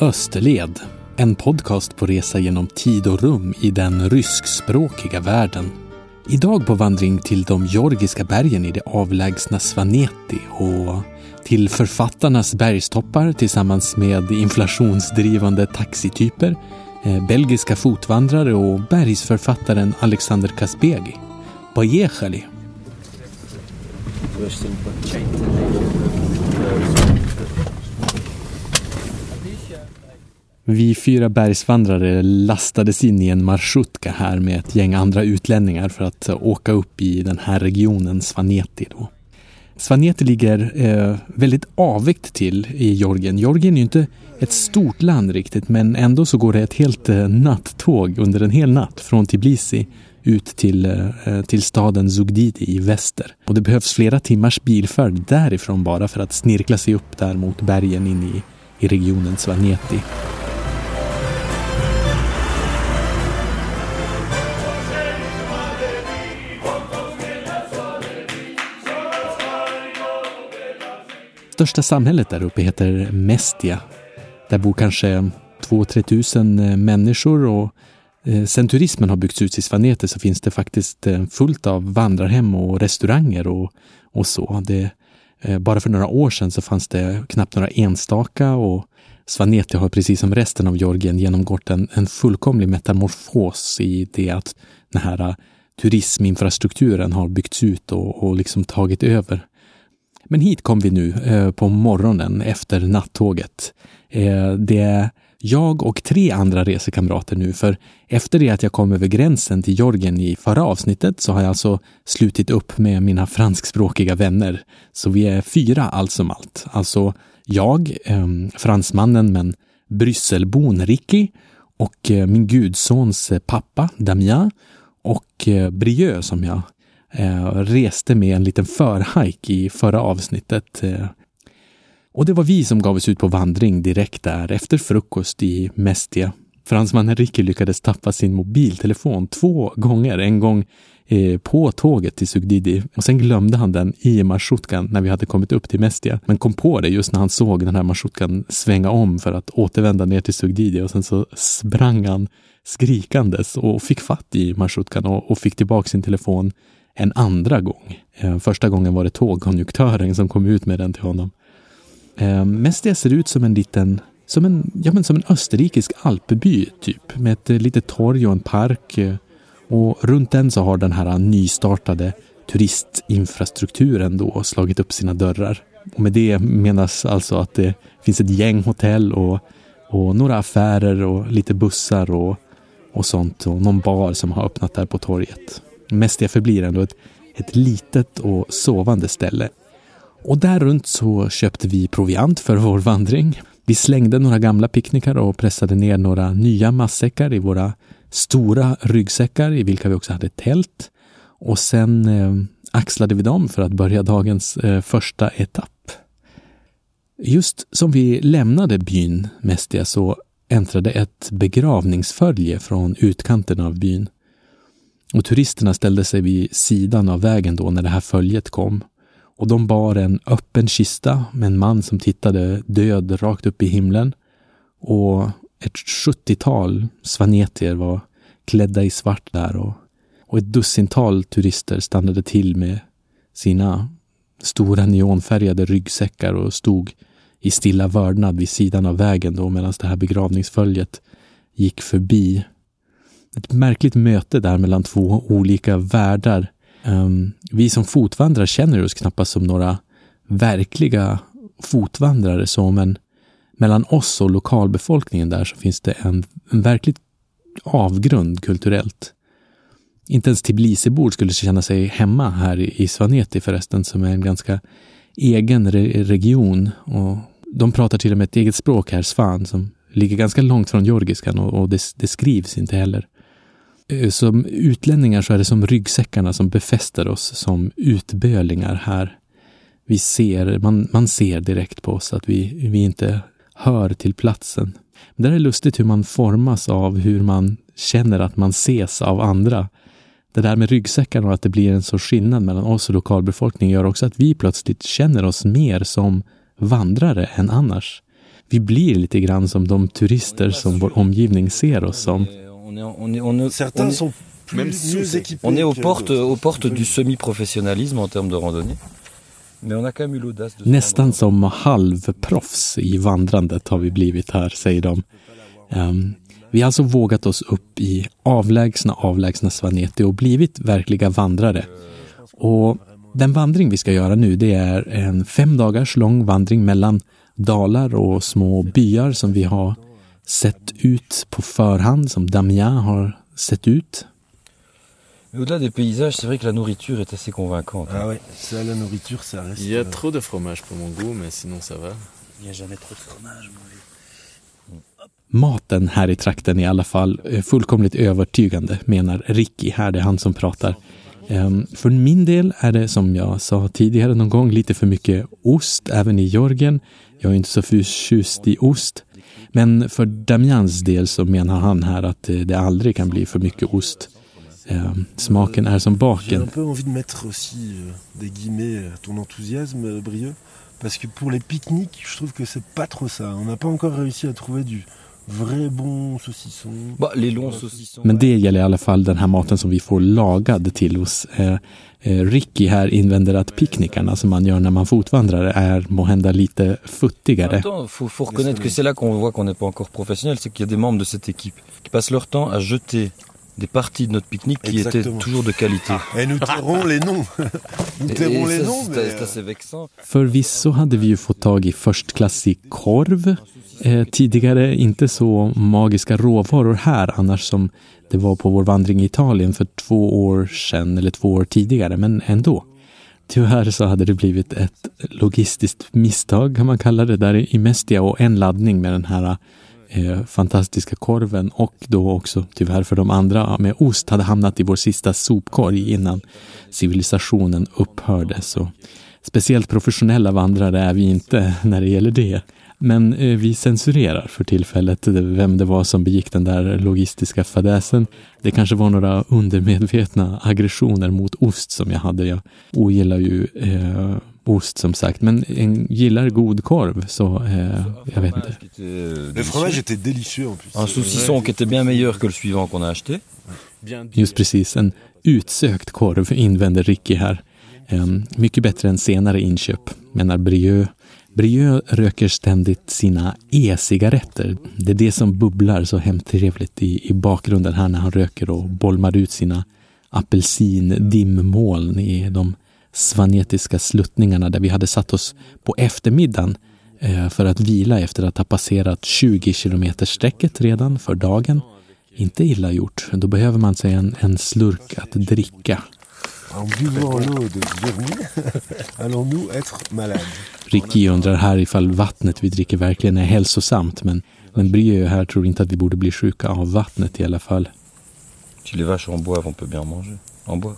Österled, en podcast på resa genom tid och rum i den ryskspråkiga världen. Idag på vandring till de georgiska bergen i det avlägsna Svaneti och till författarnas bergstoppar tillsammans med inflationsdrivande taxityper, eh, belgiska fotvandrare och bergsförfattaren Alexander Kaspegi. Поехали! Vi fyra bergsvandrare lastades in i en marschutka här med ett gäng andra utlänningar för att eh, åka upp i den här regionen Svaneti. Då. Svaneti ligger eh, väldigt avigt till i Georgien. Georgien är ju inte ett stort land riktigt, men ändå så går det ett helt eh, nattåg under en hel natt från Tbilisi ut till, eh, eh, till staden Zugdidi i väster. Och det behövs flera timmars bilfärd därifrån bara för att snirkla sig upp där mot bergen in i, i regionen Svaneti. Största samhället där uppe heter Mestia. Där bor kanske 2-3 tusen eh, människor och eh, sen turismen har byggts ut i Svanete så finns det faktiskt eh, fullt av vandrarhem och restauranger och, och så. Det, bara för några år sedan så fanns det knappt några enstaka och Svanete har precis som resten av Georgien genomgått en, en fullkomlig metamorfos i det att den här turisminfrastrukturen har byggts ut och, och liksom tagit över. Men hit kom vi nu eh, på morgonen efter nattåget. Eh, det är jag och tre andra resekamrater nu, för efter det att jag kom över gränsen till Georgien i förra avsnittet så har jag alltså slutit upp med mina franskspråkiga vänner. Så vi är fyra allt som allt. Alltså jag, eh, fransmannen men Brysselbon Ricky och eh, min gudsons pappa Damien och eh, Brieux som jag Eh, reste med en liten förhajk i förra avsnittet. Eh. Och det var vi som gav oss ut på vandring direkt där efter frukost i Mestia. Fransmannen Ricky lyckades tappa sin mobiltelefon två gånger. En gång eh, på tåget till Sugdidi och sen glömde han den i marschrutkan när vi hade kommit upp till Mestia. Men kom på det just när han såg den här marschrutkan svänga om för att återvända ner till Sugdidi och sen så sprang han skrikandes och fick fatt i marschrutkan och, och fick tillbaka sin telefon en andra gång. Eh, första gången var det tågkonduktören som kom ut med den till honom. Eh, mest det ser ut som en liten som en, ja, men som en österrikisk alpby typ. Med ett eh, litet torg och en park. Eh. Och runt den så har den här nystartade turistinfrastrukturen då slagit upp sina dörrar. Och med det menas alltså att det finns ett gäng hotell och, och några affärer och lite bussar och, och sånt. Och någon bar som har öppnat där på torget. Mestia förblir ändå ett, ett litet och sovande ställe. Och där runt så köpte vi proviant för vår vandring. Vi slängde några gamla picknickar och pressade ner några nya matsäckar i våra stora ryggsäckar i vilka vi också hade tält. Och sen eh, axlade vi dem för att börja dagens eh, första etapp. Just som vi lämnade byn Mestia så äntrade ett begravningsfölje från utkanten av byn. Och turisterna ställde sig vid sidan av vägen då när det här följet kom. Och de bar en öppen kista med en man som tittade död rakt upp i himlen. Och ett sjuttiotal svanetier var klädda i svart där och, och ett dussintal turister stannade till med sina stora neonfärgade ryggsäckar och stod i stilla vördnad vid sidan av vägen då medan det här begravningsföljet gick förbi ett märkligt möte där mellan två olika världar. Um, vi som fotvandrare känner oss knappast som några verkliga fotvandrare så, men mellan oss och lokalbefolkningen där så finns det en, en verkligt avgrund kulturellt. Inte ens Tbilisibor skulle känna sig hemma här i Svaneti förresten, som är en ganska egen re region. Och de pratar till och med ett eget språk här, svan, som ligger ganska långt från georgiskan och, och det, det, skrivs inte heller. Eh, som utlänningar så är det som ryggsäckarna som befäster oss som utbölingar här. Vi ser, man, man ser direkt på oss att vi, vi inte hör till platsen. Men det är lustigt hur man formas av hur man känner att man ses av andra. Det där med ryggsäckarna och att det blir en sorts skillnad mellan oss och lokalbefolkningen gör också att vi plötsligt känner oss mer som vandrare än annars. vi blir lite grann som de turister som vår omgivning ser oss som. Certains sont On est aux portes, aux portes du semi-professionnalisme en termes de randonnée. Nästan som halvproffs i vandrandet har vi blivit här, säger de. Um, vi har alltså vågat oss upp i avlägsna, avlägsna Svaneti och blivit verkliga vandrare. Och den vandring vi ska göra nu, det är en fem dagars lång vandring mellan dalar och små byar som vi har sett ut på förhand, som Damien har sett ut. Au-delà des paysages, c'est vrai que la nourriture est assez convaincante. Ah ouais, ça, la nourriture, ça reste. Il y a trop de fromage pour mon goût, mais sinon ça va. Il n'y a jamais trop de fromage, moi. Maten här i trakten är i alla fall eh, fullkomligt övertygande, menar Ricky. Här det är han som pratar. Um, för min del är det som jag sa tidigare någon gång lite för mycket ost, även i Georgien. Jag är inte så förtjust i ost. Men för Damians del så menar han här att det aldrig kan bli för mycket ost. Eh, smaken är som baken. Jag har lite envie de mettre aussi euh, des guillemets ton enthousiasme, Brieux. Parce que pour les pique-niques, je trouve que c'est pas trop ça. On n'a pas encore réussi à trouver du vrai bon saucisson. Bah, les longs saucissons. Men det gäller i alla fall den här maten som vi får lagad till oss. Eh, eh, Ricky här invänder att picknickarna som man gör när man fotvandrar är måhända lite futtigare. Faut, faut reconnaître que c'est là qu'on voit qu'on n'est pas encore professionnel, c'est qu'il y a des membres de cette équipe qui passent leur temps à jeter des parties de notre pique-nique qui étaient toujours de qualité. Et nous tairons les noms. nous tairons les noms. C'est assez vexant. Förvisso hade vi ju fått tag i förstklassig korv. Eh, tidigare inte så magiska råvaror här annars som det var på vår vandring i Italien för två år sedan eller två år tidigare, men ändå. Tyvärr så hade det blivit ett logistiskt misstag kan man kalla det där i Mestia och en laddning med den här eh, fantastiska korven och då också tyvärr för de andra med ost hade hamnat i vår sista sopkorg innan civilisationen upphörde. Så speciellt professionella vandrare är vi inte när det gäller det. Men eh, vi censurerar för tillfället vem det var som begick den där logistiska fadäsen. Det kanske var några undermedvetna aggressioner mot ost som jag hade. Jag ogillar ju eh, ost som sagt, men en gillar god korv så eh, jag vet inte. Le fromage était délicieux en plus. Un saucisson qui était bien meilleur que le suivant qu'on a acheté. Just precis, en utsökt korv invänder Ricky här. Eh, mycket bättre än senare inköp, menar Brieux. Brieux röker ständigt sina e-cigaretter. Det är det som bubblar så hemtrevligt i, i bakgrunden här när han röker och bolmar ut sina apelsindimmåln i de svanetiska sluttningarna där vi hade satt oss på eftermiddagen eh, för att vila efter att ha passerat 20 kilometer sträcket redan för dagen. Inte illa gjort. Då behöver man sig en, en slurk att dricka. Ricky undrar här ifall vattnet vi dricker verkligen är hälsosamt men, men Brieux här tror inte att vi borde bli sjuka av vattnet i alla fall. Si les vaches en boivent, on peut bien manger. En bois.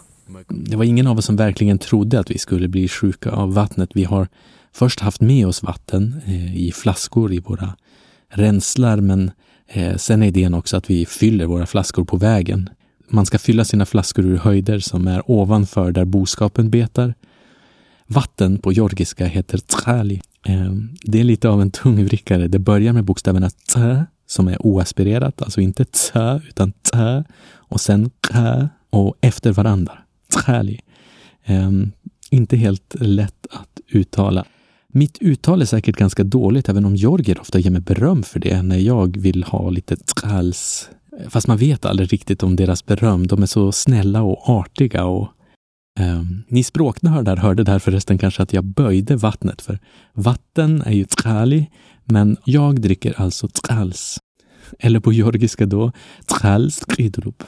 Det var ingen av oss som verkligen trodde att vi skulle bli sjuka av vattnet. Vi har först haft med oss vatten eh, i flaskor i våra ränslar, men eh, sen är idén också att vi fyller våra flaskor på vägen. Man ska fylla sina flaskor ur höjder som är ovanför där boskapen betar. Vatten på georgiska heter trali. Eh, det är lite av en tungvrickare. Det börjar med bokstäverna t som är oaspirerat, alltså inte t utan t och sen k och efter varandra. Trali. Um, ehm, inte helt lätt att uttala. Mitt uttal är säkert ganska dåligt, även om Jorger ofta ger mig beröm för det när jag vill ha lite trals. Eh, fast man vet aldrig riktigt om deras beröm. De är så snälla och artiga och um, ni språknördar hörde där förresten kanske att jag böjde vattnet, för vatten är ju trali, men jag dricker alltså trals. Eller på georgiska då, trals kridrup.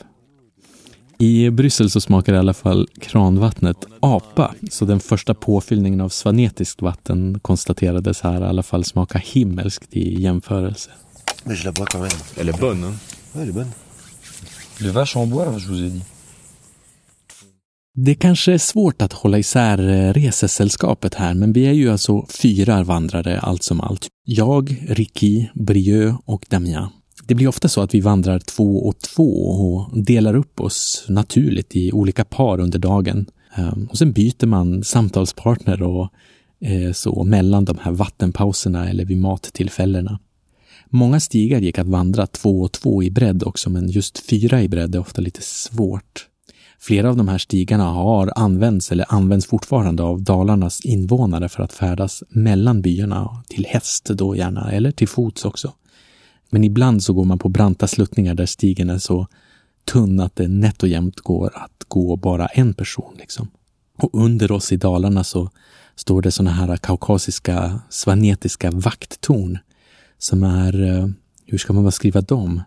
I Bryssel så smakar i alla fall kranvattnet apa, så den första påfyllningen av svanetiskt vatten konstaterades här i alla fall smaka himmelskt i jämförelse. Mais je la bois quand même. Elle est bonne. Hein? Ouais, elle est bonne. Les vaches en bois, je vous ai dit. Det kanske är svårt att hålla isär eh, resesällskapet här, men vi är ju alltså fyra vandrare allt som allt. Jag, Ricky, Brieux och Damien. Det blir ofta så att vi vandrar två och två och delar upp oss naturligt i olika par under dagen. Ehm, och sen byter man samtalspartner och eh, så mellan de här vattenpauserna eller vid mattillfällena. Många stigar gick att vandra två och två i bredd också, men just fyra i bredd är ofta lite svårt. Flera av de här stigarna har använts eller används fortfarande av Dalarnas invånare för att färdas mellan byarna, till häst då gärna, eller till fots också. Men ibland så går man på branta sluttningar där stigen är så tunn att det nätt och jämnt går att gå bara en person. Liksom. Och under oss i Dalarna så står det såna här kaukasiska svanetiska vakttorn som är, eh, hur ska man beskriva dem?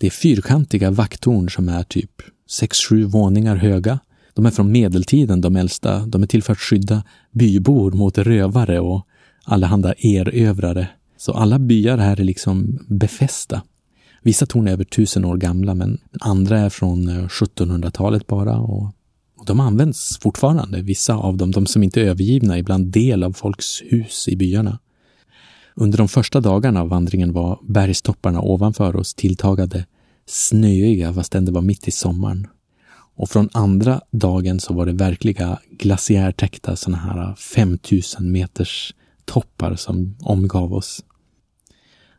Det är fyrkantiga vakttorn som är typ sex, sju våningar höga. De är från medeltiden, de äldsta. De är till för att skydda bybor mot rövare och allehanda erövrare. Så alla byar här är liksom befästa. Vissa torn är över tusen år gamla, men andra är från eh, 1700-talet bara och, och de används fortfarande. Vissa av dem, de som inte är övergivna, är ibland del av folks hus i byarna. Under de första dagarna av vandringen var bergstopparna ovanför oss tilltagade snöiga fastän det var mitt i sommaren. Och från andra dagen så var det verkliga glaciärtäckta sådana här eh, 5000 meters toppar som omgav oss.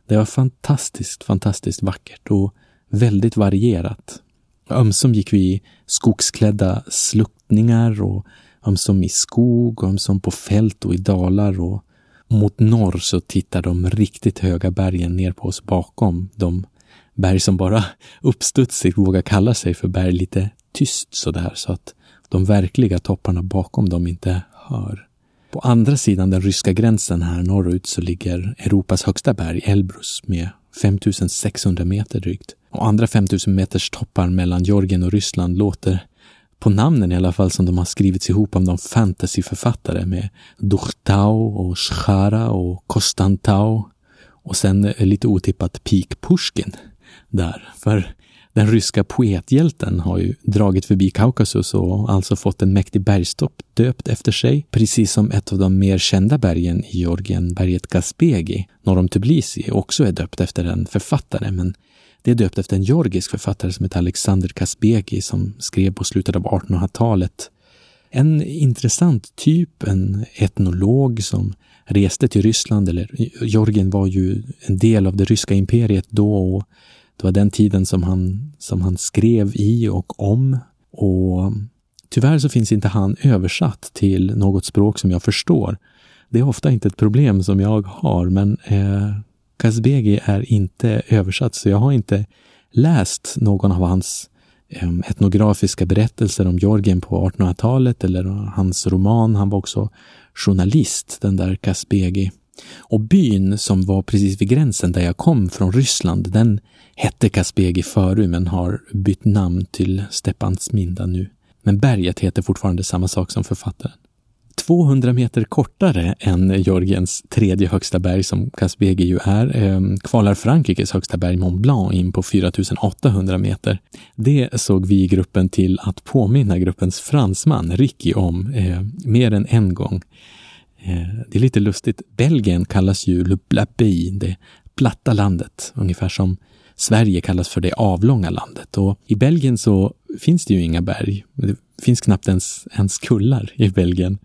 Det var fantastiskt, fantastiskt vackert och väldigt varierat. Ömsom gick vi i skogsklädda sluttningar och ömsom i skog, ömsom på fält och i dalar och mot norr så tittar de riktigt höga bergen ner på oss bakom. De berg som bara uppstudsigt vågar kalla sig för berg lite tyst sådär så att de verkliga topparna bakom dem inte hör. På andra sidan den ryska gränsen här norrut så ligger Europas högsta berg, Elbrus, med 5600 meter drygt. Och andra 5000 meters toppar mellan Georgien och Ryssland låter på namnen i alla fall som de har skrivits ihop av någon fantasyförfattare med Duchtau och Schara och Kostantau och sen eh, lite otippat Pik Pushkin där. För den ryska poethjälten har ju dragit förbi Kaukasus och alltså fått en mäktig bergstopp döpt efter sig, precis som ett av de mer kända bergen i Georgien, berget Gaspegi, norr om Tbilisi, också är döpt efter en författare, men det är döpt efter en georgisk författare som heter Alexander Kasbegi som skrev på slutet av 1800-talet. En intressant typ, en etnolog som reste till Ryssland, eller Georgien var ju en del av det ryska imperiet då och det var den tiden som han, som han skrev i och om. Och tyvärr så finns inte han översatt till något språk som jag förstår. Det är ofta inte ett problem som jag har, men eh, Kazbegi är inte översatt, så jag har inte läst någon av hans eh, etnografiska berättelser om Georgien på 1800-talet eller hans roman. Han var också journalist, den där Kazbegi. Och byn som var precis vid gränsen där jag kom från Ryssland, den hette Kaspegi förut men har bytt namn till Stepansminda nu. Men berget heter fortfarande samma sak som författaren. 200 meter kortare än Georgiens tredje högsta berg som Kaspegi ju är, ehm, kvalar Frankrikes högsta berg Mont Blanc in på 4800 meter. Det såg vi i gruppen till att påminna gruppens fransman Ricky om eh, mer än en gång. Eh, det är lite lustigt. Belgien kallas ju Le Pays, det platta landet, ungefär som Sverige kallas för det avlånga landet och i Belgien så finns det ju inga berg. Det finns knappt ens, ens kullar i Belgien.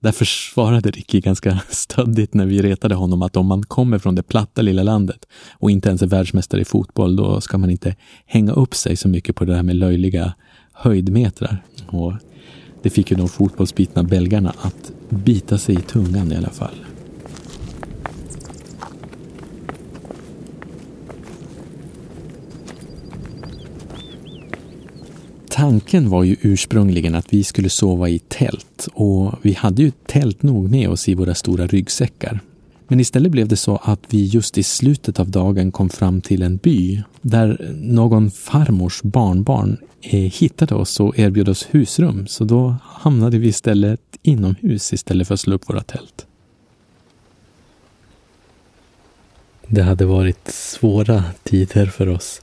Därför svarade Ricky ganska stöddigt när vi retade honom att om man kommer från det platta lilla landet och inte ens är världsmästare i fotboll, då ska man inte hänga upp sig så mycket på det här med löjliga höjdmetrar. Och det fick ju de fotbollsbitna belgarna att bita sig i tungan i alla fall. Tanken var ju ursprungligen att vi skulle sova i tält och vi hade ju tält nog med oss i våra stora ryggsäckar. Men istället blev det så att vi just i slutet av dagen kom fram till en by där någon farmors barnbarn eh, hittade oss och erbjöd oss husrum. Så då hamnade vi istället inomhus istället för att slå upp våra tält. Det hade varit svåra tider för oss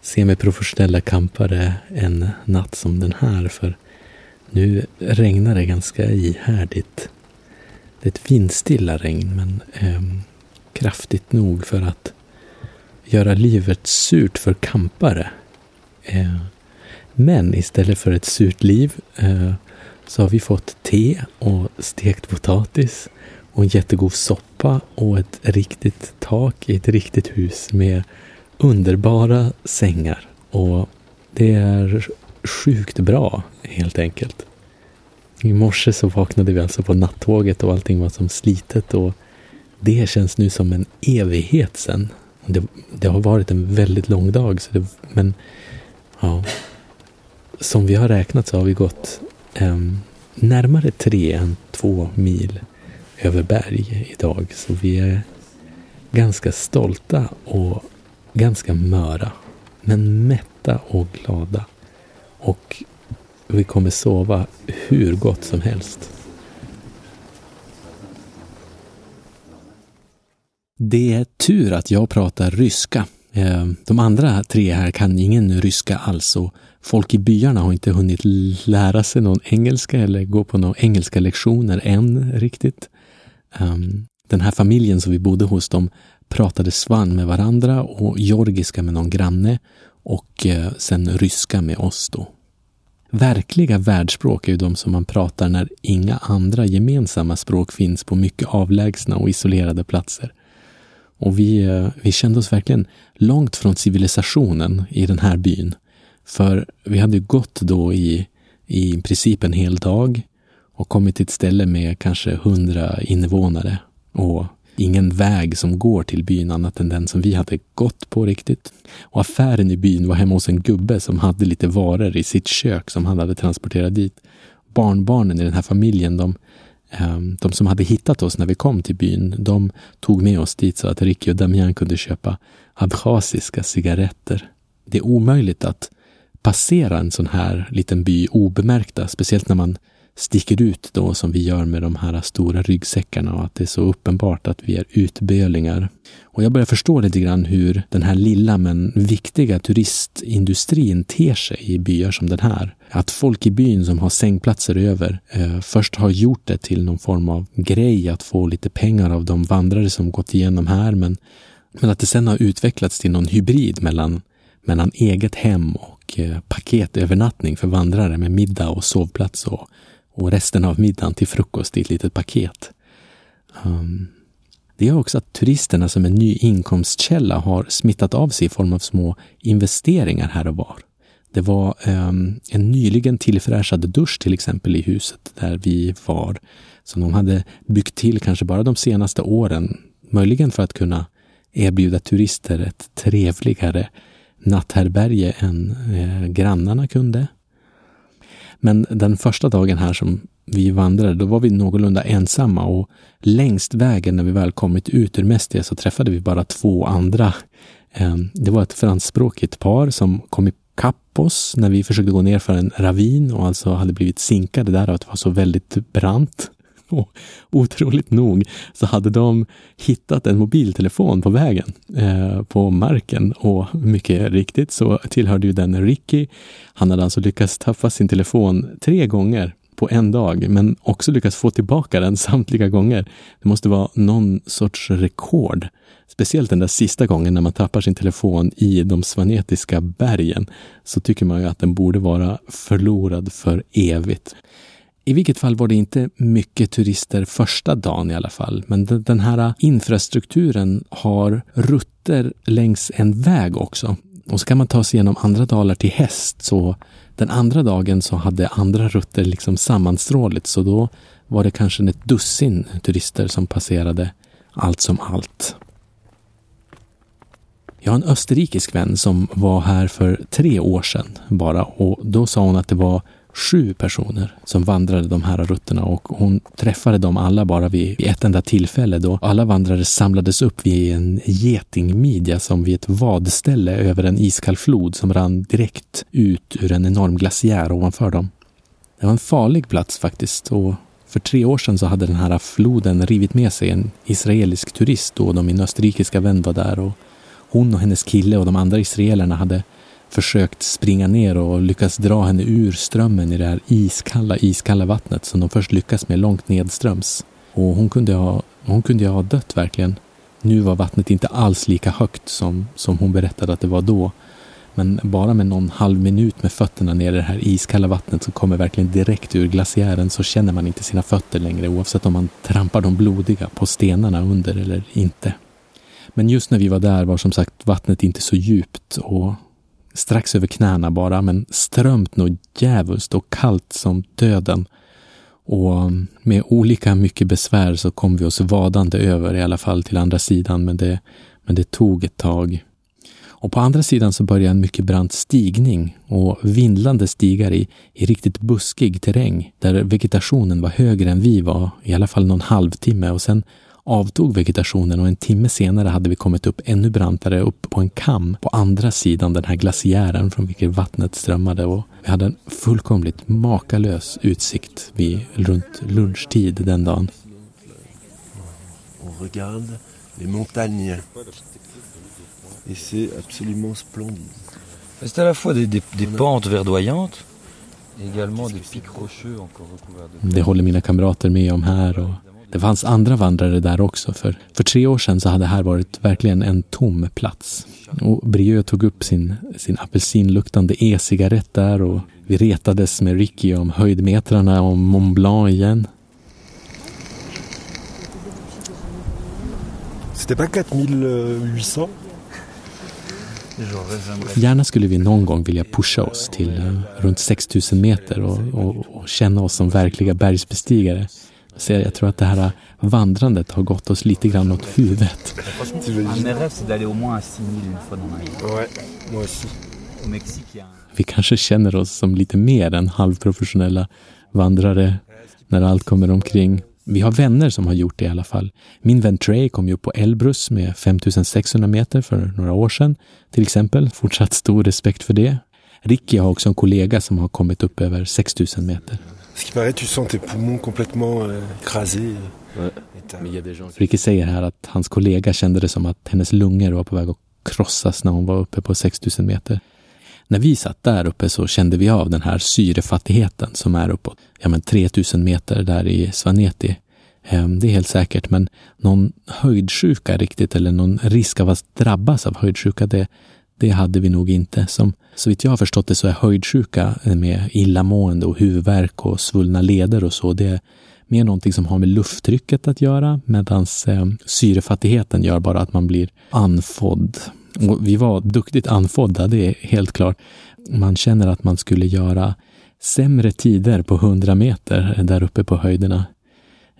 semiprofessionella kampare en natt som den här för nu regnar det ganska ihärdigt. Det är ett vindstilla regn men eh, kraftigt nog för att göra livet surt för kampare. Eh, men istället för ett surt liv eh, så har vi fått te och stekt potatis och en jättegod soppa och ett riktigt tak i ett riktigt hus med underbara sängar. Och det är sjukt bra, helt enkelt. I morse så vaknade vi alltså på nattåget och allting var som slitet och det känns nu som en evighet sen. Det, det har varit en väldigt lång dag, så det, men ja. Som vi har räknat så har vi gått um, närmare tre än två mil över berg idag. Så vi är ganska stolta och ganska möra. Men mätta och glada. Och vi kommer sova hur gott som helst. Det är tur att jag pratar ryska. Eh, de andra tre här kan ingen ryska alls och folk i byarna har inte hunnit lära sig någon engelska eller gå på några engelska lektioner än riktigt. Ehm, den här familjen som vi bodde hos, de pratade svan med varandra och georgiska med någon granne och eh, sen ryska med oss då. Verkliga världsspråk är ju de som man pratar när inga andra gemensamma språk finns på mycket avlägsna och isolerade platser. Och vi, eh, vi kände oss verkligen långt från civilisationen i den här byn. För vi hade gått då i, i princip en hel dag och kommit till ett ställe med kanske hundra invånare och ingen väg som går till byn annat än den som vi hade gått på riktigt. Och affären i byn var hemma hos en gubbe som hade lite varor i sitt kök som han hade transporterat dit. Barnbarnen i den här familjen, de, ehm, de som hade hittat oss när vi kom till byn, de tog med oss dit så att Ricky och Damian kunde köpa abchasiska cigaretter. Det är omöjligt att passera en sån här liten by obemärkta, speciellt när man sticker ut då som vi gör med de här stora ryggsäckarna och att det är så uppenbart att vi är utbölingar. Och jag börjar förstå lite grann hur den här lilla men viktiga turistindustrin ter sig i byar som den här. Att folk i byn som har sängplatser över eh, först har gjort det till någon form av grej att få lite pengar av de vandrare som gått igenom här men, men att det sen har utvecklats till någon hybrid mellan mellan eget hem och eh, paketövernattning för vandrare med middag och sovplats och och resten av middagen till frukost i ett litet paket. Um, det är också att turisterna som en ny inkomstkälla har smittat av sig i form av små investeringar här och var. Det var um, en nyligen tillfräschad dusch till exempel i huset där vi var, som de hade byggt till kanske bara de senaste åren, möjligen för att kunna erbjuda turister ett trevligare natthärbärge än eh, grannarna kunde. Men den första dagen här som vi vandrade, då var vi någorlunda ensamma och längst vägen när vi väl kommit ut ur Mestia så träffade vi bara två andra. Ehm, det var ett franskspråkigt par som kom ikapp oss när vi försökte gå ner för en ravin och alltså hade blivit sinkade där och att det var så väldigt brant. Och otroligt nog så hade de hittat en mobiltelefon på vägen, eh, på marken. Och mycket riktigt så tillhörde ju den Ricky. Han hade alltså lyckats tappa sin telefon tre gånger på en dag, men också lyckats få tillbaka den samtliga gånger. Det måste vara någon sorts rekord. Speciellt den där sista gången när man tappar sin telefon i de svanetiska bergen, så tycker man ju att den borde vara förlorad för evigt. I vilket fall var det inte mycket turister första dagen i alla fall, men den här infrastrukturen har rutter längs en väg också. Och så kan man ta sig igenom andra dalar till häst, så den andra dagen så hade andra rutter liksom sammanstråligt, så då var det kanske ett dussin turister som passerade allt som allt. Jag har en österrikisk vän som var här för tre år sedan bara och då sa hon att det var sju personer som vandrade de här rutterna och hon träffade dem alla bara vid ett enda tillfälle då alla vandrare samlades upp vid en getingmidja som vid ett vadställe över en iskall flod som rann direkt ut ur en enorm glaciär ovanför dem. Det var en farlig plats faktiskt och för tre år sedan så hade den här floden rivit med sig en israelisk turist då de min österrikiska vän var där och hon och hennes kille och de andra israelerna hade försökt springa ner och lyckats dra henne ur strömmen i det här iskalla, iskalla vattnet som de först lyckas med långt nedströms. Och hon kunde ha, hon kunde ha dött verkligen. Nu var vattnet inte alls lika högt som, som hon berättade att det var då. Men bara med någon halv minut med fötterna ner i det här iskalla vattnet som kommer verkligen direkt ur glaciären så känner man inte sina fötter längre oavsett om man trampar de blodiga på stenarna under eller inte. Men just när vi var där var som sagt vattnet inte så djupt och strax över knäna bara, men strömt och djävulskt och kallt som döden. Och med olika mycket besvär så kom vi oss vadande över i alla fall till andra sidan, men det, men det tog ett tag. Och på andra sidan så började en mycket brant stigning och vindlande stigar i, i riktigt buskig terräng där vegetationen var högre än vi var, i alla fall någon halvtimme och sen avtog vegetationen och en timme senare hade vi kommit upp ännu brantare upp på en kam på andra sidan den här glaciären från vilken vattnet strömmade och vi hade en fullkomligt makalös utsikt vid runt lunchtid den dagen. On regarde les montagnes et c'est absolument splendide. C'est à la fois des, des, des pentes verdoyantes également des pics rocheux encore recouverts de... Det håller mina kamrater med om här och det fanns andra vandrare där också. För, för tre år sedan så hade här varit verkligen en tom plats. Och Brieux tog upp sin, sin apelsinluktande e-cigarett där och vi retades med Ricky om höjdmetrarna om Mont Blanc igen. C'était pas 4800 Gärna skulle vi någon gång vilja pusha oss till uh, runt 6000 meter och, och, och, känna oss som verkliga bergsbestigare. Så jag tror att det här vandrandet har gått oss lite grann åt huvudet. Vi kanske känner oss som lite mer än halvprofessionella vandrare när allt kommer omkring. Vi har vänner som har gjort det i alla fall. Min vän Trey kom ju upp på Elbrus med 5600 meter för några år sedan till exempel. Fortsatt stor respekt för det. Ricky har också en kollega som har kommit upp över 6000 meter. Ce qui paraît, tu sens tes poumons complètement euh, écrasés. Ricky säger här att hans kollega kände det som att hennes lungor var på väg att krossas när hon var uppe på 6000 meter. När vi satt där uppe så kände vi av den här syrefattigheten som är uppåt ja, men 3000 meter där i Svaneti. Ehm, det är helt säkert, men någon höjdsjuka riktigt eller någon risk av att drabbas av höjdsjuka, det, det hade vi nog inte. Som, så vitt jag har förstått det så är höjdsjuka med illamående och huvudvärk och svullna leder och så, det är mer någonting som har med lufttrycket att göra medan eh, syrefattigheten gör bara att man blir anfodd. Och vi var duktigt anfodda, det är helt klart. Man känner att man skulle göra sämre tider på 100 meter där uppe på höjderna.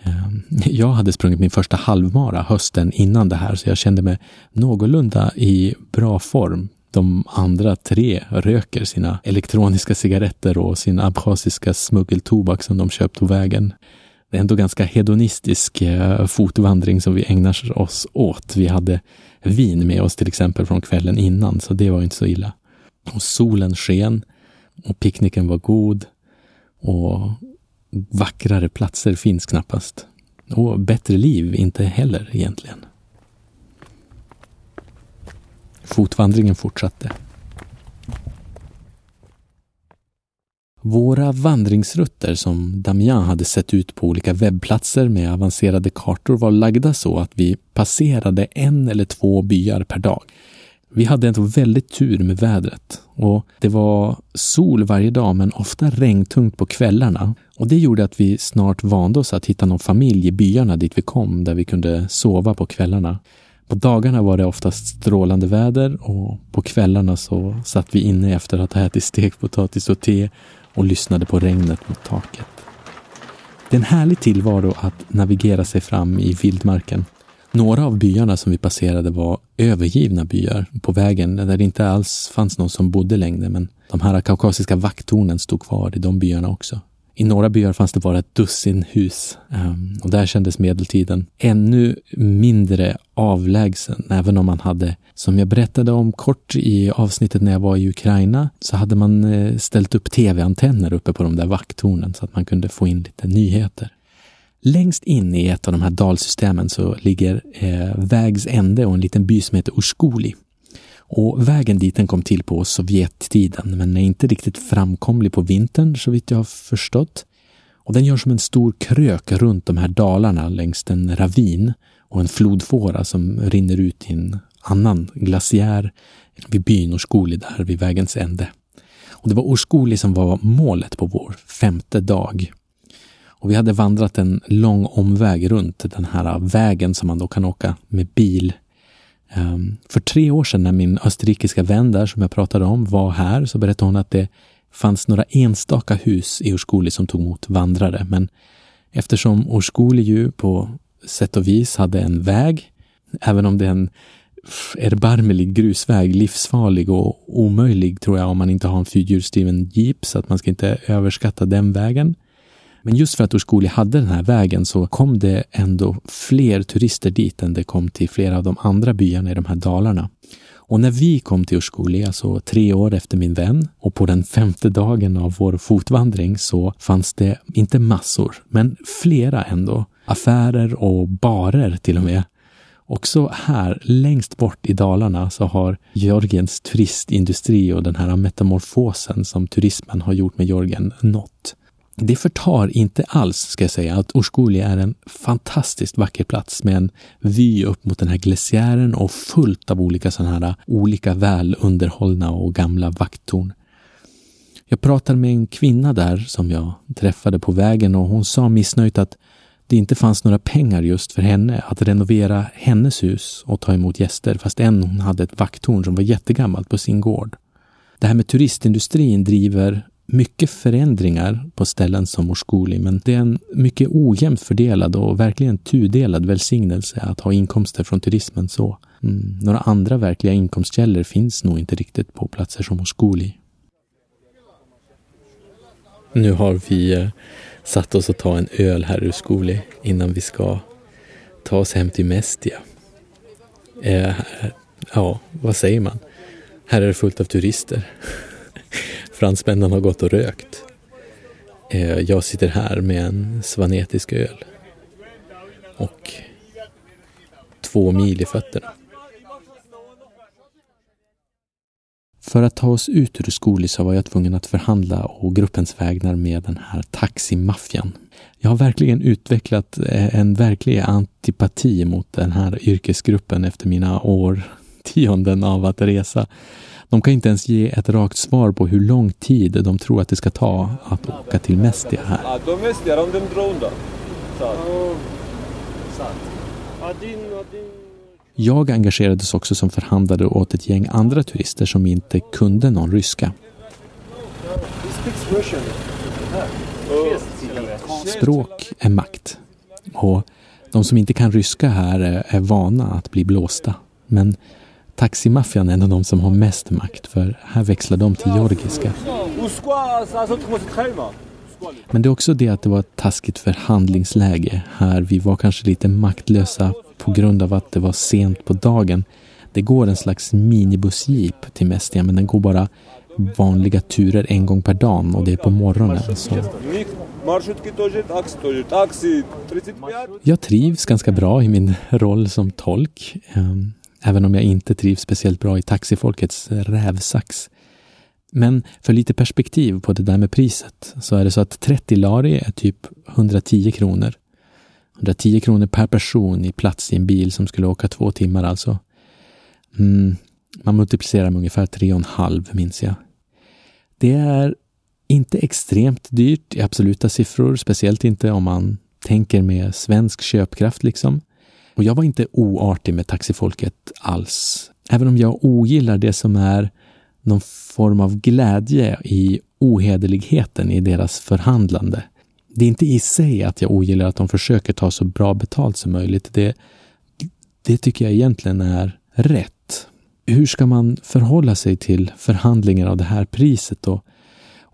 Ehm, jag hade sprungit min första halvmara hösten innan det här, så jag kände mig någorlunda i bra form. De andra tre röker sina elektroniska cigaretter och sin abchasiska smuggeltobak som de köpt på vägen. Det är ändå ganska hedonistisk eh, fotvandring som vi ägnar oss åt. Vi hade vin med oss till exempel från kvällen innan, så det var inte så illa. Och solen sken och picknicken var god och vackrare platser finns knappast. Och bättre liv inte heller egentligen. Fotvandringen fortsatte. Våra vandringsrutter som Damian hade sett ut på olika webbplatser med avancerade kartor var lagda så att vi passerade en eller två byar per dag. Vi hade ändå väldigt tur med vädret och det var sol varje dag men ofta regntungt på kvällarna. Och det gjorde att vi snart vande oss att hitta någon familj i byarna dit vi kom där vi kunde sova på kvällarna. På dagarna var det oftast strålande väder och på kvällarna så satt vi inne efter att ha ätit stekpotatis och te och lyssnade på regnet mot taket. Det är en härlig tillvaro att navigera sig fram i vildmarken. Några av byarna som vi passerade var övergivna byar på vägen där det inte alls fanns någon som bodde längre men de här kaukasiska vakttornen stod kvar i de byarna också. I några byar fanns det bara ett dussin hus ehm, och där kändes medeltiden ännu mindre avlägsen. Även om man hade, som jag berättade om kort i avsnittet när jag var i Ukraina, så hade man eh, ställt upp tv-antenner uppe på de där vakttornen så att man kunde få in lite nyheter. Längst in i ett av de här dalsystemen så ligger eh, vägs ände och en liten by som heter Uskoli. Och vägen dit den kom till på Sovjettiden men är inte riktigt framkomlig på vintern så vitt jag har förstått. Och den gör som en stor krök runt de här dalarna längs en ravin och en flodfåra som rinner ut i en annan glaciär vid byn Orskoli där vid vägens ände. Och det var Orskoli som var målet på vår femte dag. Och vi hade vandrat en lång omväg runt den här vägen som man då kan åka med bil. Ehm, för tre år sedan när min österrikiska vän där som jag pratade om var här så berättade hon att det fanns några enstaka hus i Orskoli som tog emot vandrare. Men eftersom Orskoli ju på sätt och vis hade en väg, även om det är en erbarmelig grusväg, livsfarlig och omöjlig tror jag om man inte har en fyrhjulsdriven jeep, så att man ska inte överskatta den vägen. Men just för att Urskuli hade den här vägen så kom det ändå fler turister dit än det kom till flera av de andra byarna i de här dalarna. Och när vi kom till Urskuli, alltså tre år efter min vän, och på den femte dagen av vår fotvandring så fanns det inte massor, men flera ändå. Affärer och barer till och med. Också här, längst bort i Dalarna, så har Georgiens turistindustri och den här metamorfosen som turismen har gjort med Georgien nått. Det förtar inte alls, ska jag säga, att Orskoli är en fantastiskt vacker plats med en vy upp mot den här glaciären och fullt av olika sådana här olika väl underhållna och gamla vakttorn. Jag pratade med en kvinna där som jag träffade på vägen och hon sa missnöjt att det inte fanns några pengar just för henne att renovera hennes hus och ta emot gäster fast än hon hade ett vakttorn som var jättegammalt på sin gård. Det här med turistindustrin driver mycket förändringar på ställen som Morskoli, men det är en mycket ojämnt fördelad och verkligen tudelad välsignelse att ha inkomster från turismen så. Mm, några andra verkliga inkomstkällor finns nog inte riktigt på platser som Morskoli. Nu har vi eh, satt oss och ta en öl här ur Skoli innan vi ska ta oss hem till Mestia. Eh, ja, vad säger man? Här är det fullt av turister. Fransmännen har gått och rökt. Eh, jag sitter här med en svanetisk öl. Och två mil i fötterna. För att ta oss ut ur Skolis var jag tvungen att förhandla och gruppens vägnar med den här taximaffian. Jag har verkligen utvecklat eh, en verklig antipati mot den här yrkesgruppen efter mina årtionden av att resa. De kan inte ens ge ett rakt svar på hur lång tid de tror att det ska ta att åka till Mestia här. Jag engagerades också som förhandlare åt ett gäng andra turister som inte kunde någon ryska. Språk är makt. Och de som inte kan ryska här är vana att bli blåsta. Men Taximaffian är en av de som har mest makt för här växlar de till georgiska. Men det är också det att det var ett taskigt förhandlingsläge här. Vi var kanske lite maktlösa på grund av att det var sent på dagen. Det går en slags minibussjeep till Mestia men den går bara vanliga turer en gång per dag och det är på morgonen. Så. Jag trivs ganska bra i min roll som tolk. Ehm, Även om jag inte trivs speciellt bra i taxifolkets rävsax. Men för lite perspektiv på det där med priset så är det så att 30 lari är typ 110 kronor. 110 kronor per person i plats i en bil som skulle åka två timmar alltså. Mm, man multiplicerar med ungefär 3,5 minns jag. Det är inte extremt dyrt i absoluta siffror, speciellt inte om man tänker med svensk köpkraft liksom. Och jag var inte oartig med taxifolket alls. Även om jag ogillar det som är någon form av glädje i ohederligheten i deras förhandlande. Det är inte i sig att jag ogillar att de försöker ta så bra betalt som möjligt. Det, det tycker jag egentligen är rätt. Hur ska man förhålla sig till förhandlingar av det här priset då?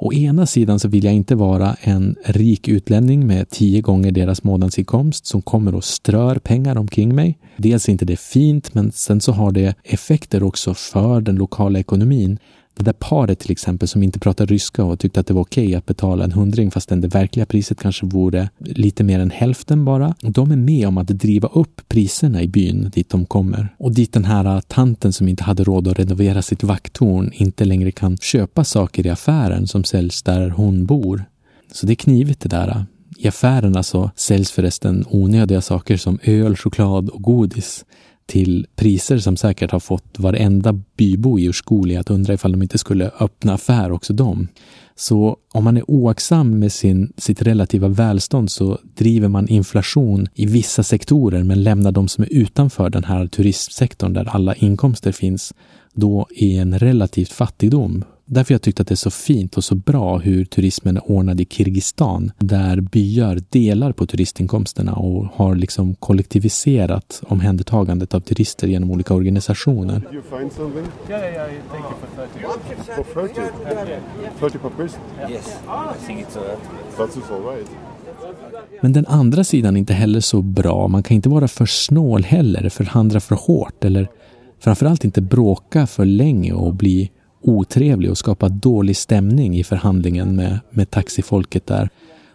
Å ena sidan så vill jag inte vara en rik utlänning med tio gånger deras månadsinkomst som kommer och strör pengar omkring mig. Dels är inte det fint, men sen så har det effekter också för den lokala ekonomin. Det där paret till exempel som inte pratar ryska och tyckte att det var okej okay att betala en hundring fastän det verkliga priset kanske vore lite mer än hälften bara. De är med om att driva upp priserna i byn dit de kommer. Och dit den här tanten som inte hade råd att renovera sitt vakttorn inte längre kan köpa saker i affären som säljs där hon bor. Så det är knivigt det där. I affärerna så alltså säljs förresten onödiga saker som öl, choklad och godis till priser som säkert har fått varenda bybo i Urskoli att undra ifall de inte skulle öppna affär också de. Så om man är oaktsam med sin, sitt relativa välstånd så driver man inflation i vissa sektorer men lämnar de som är utanför den här turistsektorn där alla inkomster finns då i en relativt fattigdom Därför jag tyckt att det är så fint och så bra hur turismen är ordnad i Kirgizistan, där byar delar på turistinkomsterna och har liksom kollektiviserat omhändertagandet av turister genom olika organisationer. Men den andra sidan är inte heller så bra. Man kan inte vara för snål heller, förhandla för hårt eller framförallt inte bråka för länge och bli otrevlig och skapa dålig stämning i förhandlingen med, med taxifolket där,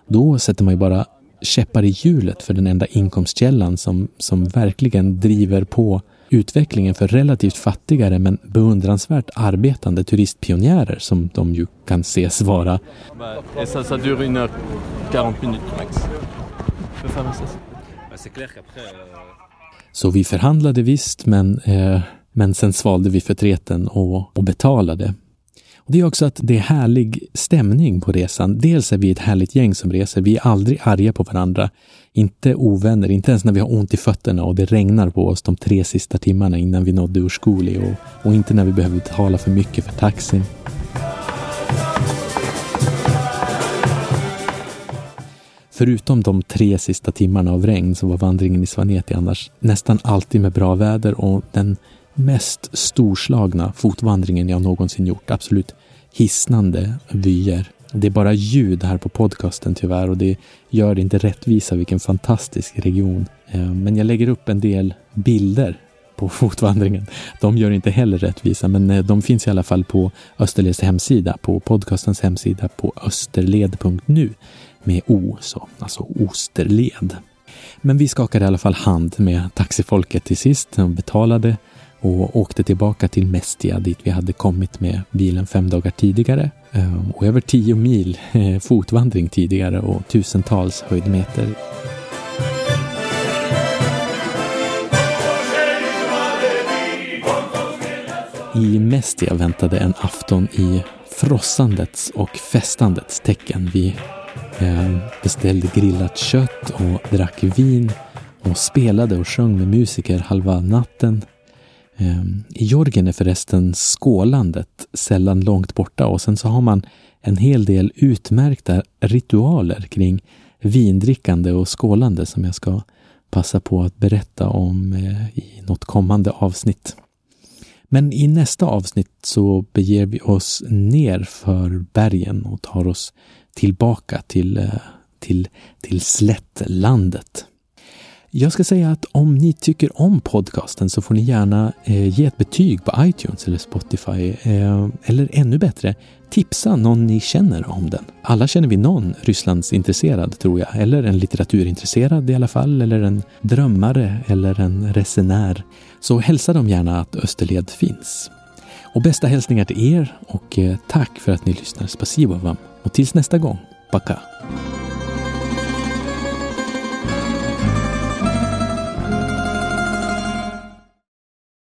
då sätter man ju bara käppar i hjulet för den enda inkomstkällan som, som verkligen driver på utvecklingen för relativt fattigare men beundransvärt arbetande turistpionjärer som de ju kan ses vara. Så vi förhandlade visst, men eh, men sen svalde vi förtreten och, och betalade. Och det är också att det är härlig stämning på resan. Dels är vi ett härligt gäng som reser. Vi är aldrig arga på varandra. Inte ovänner, inte ens när vi har ont i fötterna och det regnar på oss de tre sista timmarna innan vi nådde Urskoli och, och inte när vi behöver betala för mycket för taxin. Förutom de tre sista timmarna av regn så var vandringen i Svaneti annars nästan alltid med bra väder och den mest storslagna fotvandringen jag någonsin gjort. Absolut hisnande vyer. Det är bara ljud här på podcasten tyvärr och det gör det inte rättvisa vilken fantastisk region. Eh, men jag lägger upp en del bilder på fotvandringen. De gör inte heller rättvisa, men eh, de finns i alla fall på Österleds hemsida, på podcastens hemsida på österled.nu med O, så, alltså Osterled. Men vi skakade i alla fall hand med taxifolket till sist. De betalade och åkte tillbaka till Mestia dit vi hade kommit med bilen fem dagar tidigare. Ehm, och över tio mil eh, fotvandring tidigare och tusentals höjdmeter. I Mestia väntade en afton i frossandets och festandets tecken. Vi ehm, beställde grillat kött och drack vin och spelade och sjöng med musiker halva natten Ehm, I Jorgen är förresten skålandet sällan långt borta och sen så har man en hel del utmärkta ritualer kring vindrickande och skålande som jag ska passa på att berätta om eh, i något kommande avsnitt. Men i nästa avsnitt så beger vi oss ner för bergen och tar oss tillbaka till, eh, till, till slättlandet. Jag ska säga att om ni tycker om podcasten så får ni gärna eh, ge ett betyg på iTunes eller Spotify. Eh, eller ännu bättre, tipsa någon ni känner om den. Alla känner vi någon Rysslandsintresserad tror jag, eller en litteraturintresserad i alla fall, eller en drömmare eller en resenär. Så hälsa dem gärna att Österled finns. Och bästa hälsningar till er och eh, tack för att ni lyssnar. Spasibo vam. Och tills nästa gång, baka.